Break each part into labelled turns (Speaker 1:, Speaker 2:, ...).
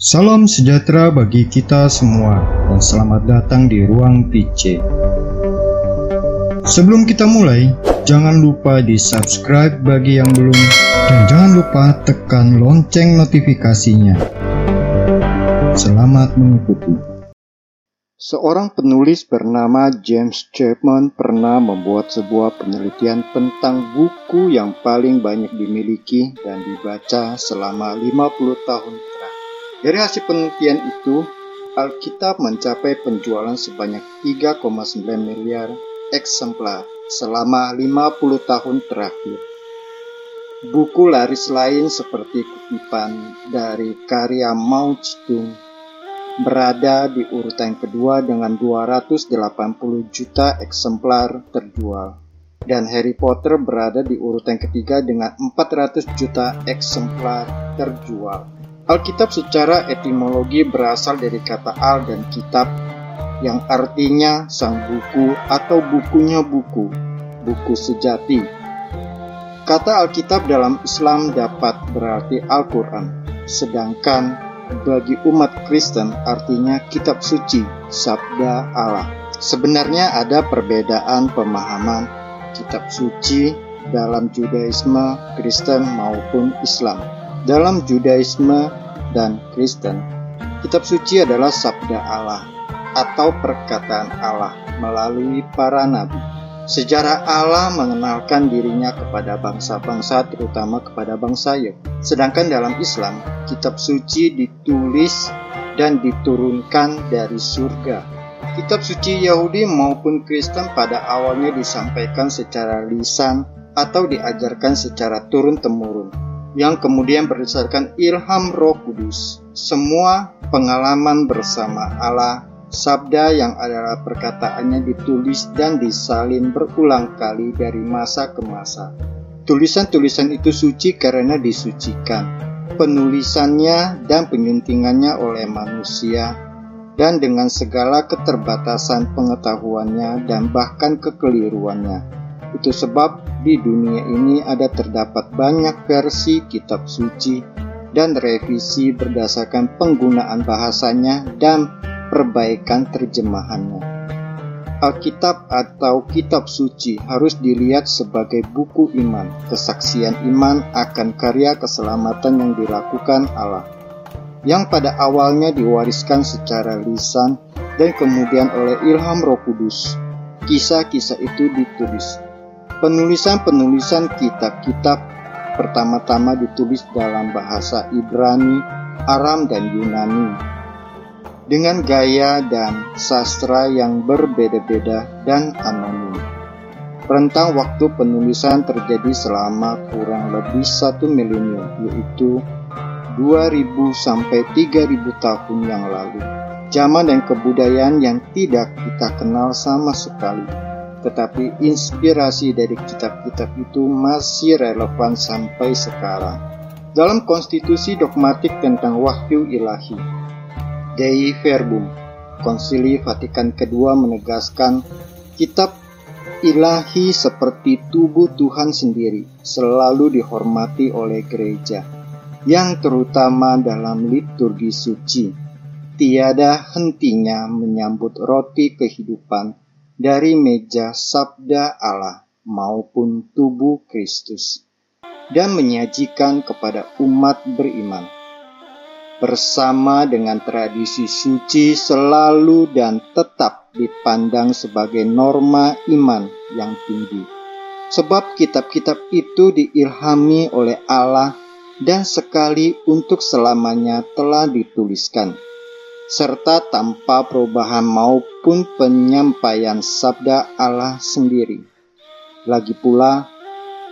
Speaker 1: Salam sejahtera bagi kita semua dan selamat datang di ruang PC. Sebelum kita mulai, jangan lupa di subscribe bagi yang belum dan jangan lupa tekan lonceng notifikasinya. Selamat mengikuti. Seorang penulis bernama James Chapman pernah membuat sebuah penelitian tentang buku yang paling banyak dimiliki dan dibaca selama 50 tahun dari hasil penelitian itu, Alkitab mencapai penjualan sebanyak 3,9 miliar eksemplar selama 50 tahun terakhir. Buku laris lain seperti kutipan dari karya Mao Zedong berada di urutan kedua dengan 280 juta eksemplar terjual dan Harry Potter berada di urutan ketiga dengan 400 juta eksemplar terjual. Alkitab secara etimologi berasal dari kata al dan kitab yang artinya sang buku atau bukunya buku, buku sejati. Kata Alkitab dalam Islam dapat berarti Al-Quran, sedangkan bagi umat Kristen artinya kitab suci, sabda Allah. Sebenarnya ada perbedaan pemahaman kitab suci dalam Judaisme, Kristen maupun Islam. Dalam Judaisme dan Kristen, kitab suci adalah sabda Allah atau perkataan Allah melalui para nabi. Sejarah Allah mengenalkan dirinya kepada bangsa-bangsa, terutama kepada bangsa Yahudi. Sedangkan dalam Islam, kitab suci ditulis dan diturunkan dari surga. Kitab suci Yahudi maupun Kristen pada awalnya disampaikan secara lisan atau diajarkan secara turun-temurun yang kemudian berdasarkan ilham Roh Kudus. Semua pengalaman bersama Allah, sabda yang adalah perkataannya ditulis dan disalin berulang kali dari masa ke masa. Tulisan-tulisan itu suci karena disucikan. Penulisannya dan penyuntingannya oleh manusia dan dengan segala keterbatasan pengetahuannya dan bahkan kekeliruannya itu sebab di dunia ini ada terdapat banyak versi kitab suci dan revisi berdasarkan penggunaan bahasanya dan perbaikan terjemahannya. Alkitab atau kitab suci harus dilihat sebagai buku iman, kesaksian iman akan karya keselamatan yang dilakukan Allah, yang pada awalnya diwariskan secara lisan dan kemudian oleh ilham roh kudus. Kisah-kisah itu ditulis Penulisan-penulisan kitab-kitab pertama-tama ditulis dalam bahasa Ibrani, Aram, dan Yunani dengan gaya dan sastra yang berbeda-beda dan anonim. Rentang waktu penulisan terjadi selama kurang lebih satu milenium, yaitu 2000 sampai 3000 tahun yang lalu. Zaman dan kebudayaan yang tidak kita kenal sama sekali tetapi inspirasi dari kitab-kitab itu masih relevan sampai sekarang. Dalam konstitusi dogmatik tentang wahyu ilahi, Dei Verbum, Konsili Vatikan II menegaskan kitab ilahi seperti tubuh Tuhan sendiri selalu dihormati oleh gereja, yang terutama dalam liturgi suci. Tiada hentinya menyambut roti kehidupan dari meja sabda Allah maupun tubuh Kristus dan menyajikan kepada umat beriman. Bersama dengan tradisi suci selalu dan tetap dipandang sebagai norma iman yang tinggi. Sebab kitab-kitab itu diilhami oleh Allah dan sekali untuk selamanya telah dituliskan serta tanpa perubahan maupun penyampaian sabda Allah sendiri. Lagi pula,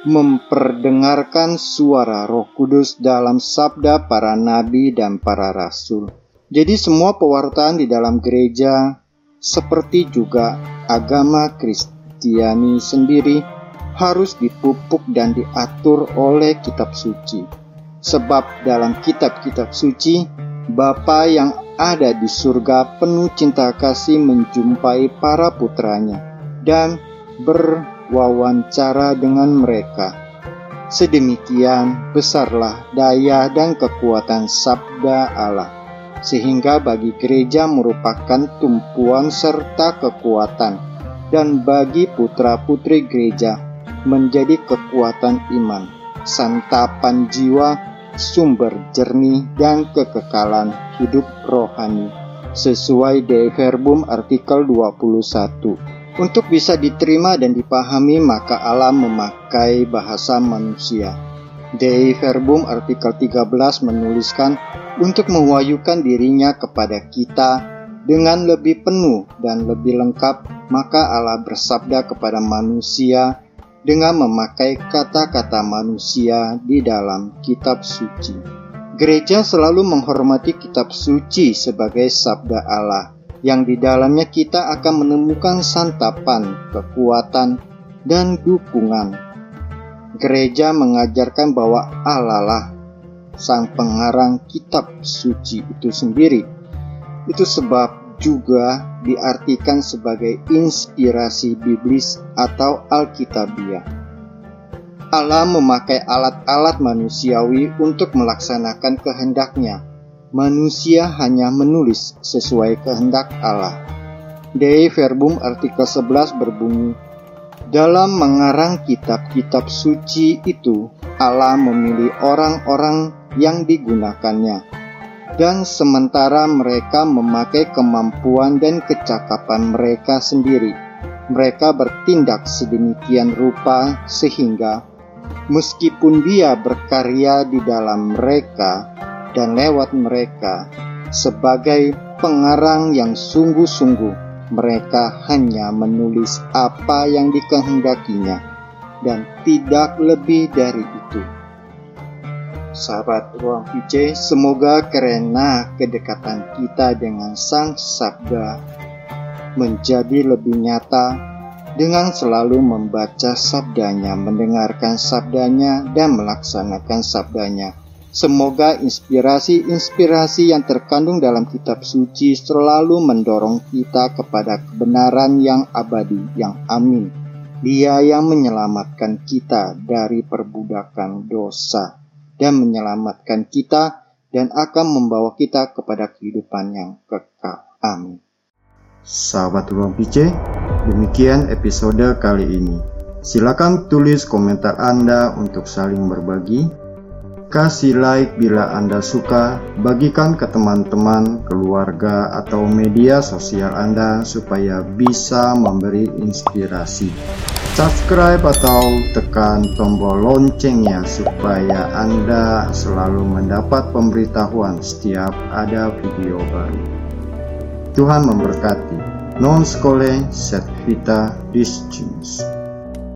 Speaker 1: memperdengarkan suara Roh Kudus dalam sabda para nabi dan para rasul. Jadi, semua pewartaan di dalam gereja, seperti juga agama Kristiani sendiri, harus dipupuk dan diatur oleh kitab suci. Sebab dalam kitab-kitab suci, Bapa yang ada di surga penuh cinta kasih menjumpai para putranya dan berwawancara dengan mereka. Sedemikian besarlah daya dan kekuatan sabda Allah sehingga bagi gereja merupakan tumpuan serta kekuatan, dan bagi putra-putri gereja menjadi kekuatan iman, santapan jiwa, sumber jernih, dan kekekalan hidup rohani, sesuai De Verbum artikel 21. Untuk bisa diterima dan dipahami, maka Allah memakai bahasa manusia. Dei Verbum artikel 13 menuliskan untuk mewahyukan dirinya kepada kita dengan lebih penuh dan lebih lengkap, maka Allah bersabda kepada manusia dengan memakai kata-kata manusia di dalam kitab suci. Gereja selalu menghormati kitab suci sebagai sabda Allah yang di dalamnya kita akan menemukan santapan, kekuatan, dan dukungan. Gereja mengajarkan bahwa Allah lah sang pengarang kitab suci itu sendiri. Itu sebab juga diartikan sebagai inspirasi biblis atau alkitabiah. Allah memakai alat-alat manusiawi untuk melaksanakan kehendaknya manusia hanya menulis sesuai kehendak Allah. Dei Verbum artikel 11 berbunyi, dalam mengarang kitab-kitab suci itu, Allah memilih orang-orang yang digunakannya, dan sementara mereka memakai kemampuan dan kecakapan mereka sendiri, mereka bertindak sedemikian rupa sehingga meskipun Dia berkarya di dalam mereka, dan lewat mereka sebagai pengarang yang sungguh-sungguh mereka hanya menulis apa yang dikehendakinya dan tidak lebih dari itu. Sahabat Ruang PC, semoga karena kedekatan kita dengan Sang Sabda menjadi lebih nyata dengan selalu membaca sabdanya, mendengarkan sabdanya, dan melaksanakan sabdanya Semoga inspirasi-inspirasi yang terkandung dalam kitab suci selalu mendorong kita kepada kebenaran yang abadi, yang amin. Dia yang menyelamatkan kita dari perbudakan dosa dan menyelamatkan kita dan akan membawa kita kepada kehidupan yang kekal. Amin.
Speaker 2: Sahabat Ruang PC, demikian episode kali ini. Silakan tulis komentar Anda untuk saling berbagi Kasih like bila Anda suka, bagikan ke teman-teman, keluarga, atau media sosial Anda supaya bisa memberi inspirasi. Subscribe atau tekan tombol loncengnya supaya Anda selalu mendapat pemberitahuan setiap ada video baru. Tuhan memberkati. Non scole set vita discimus.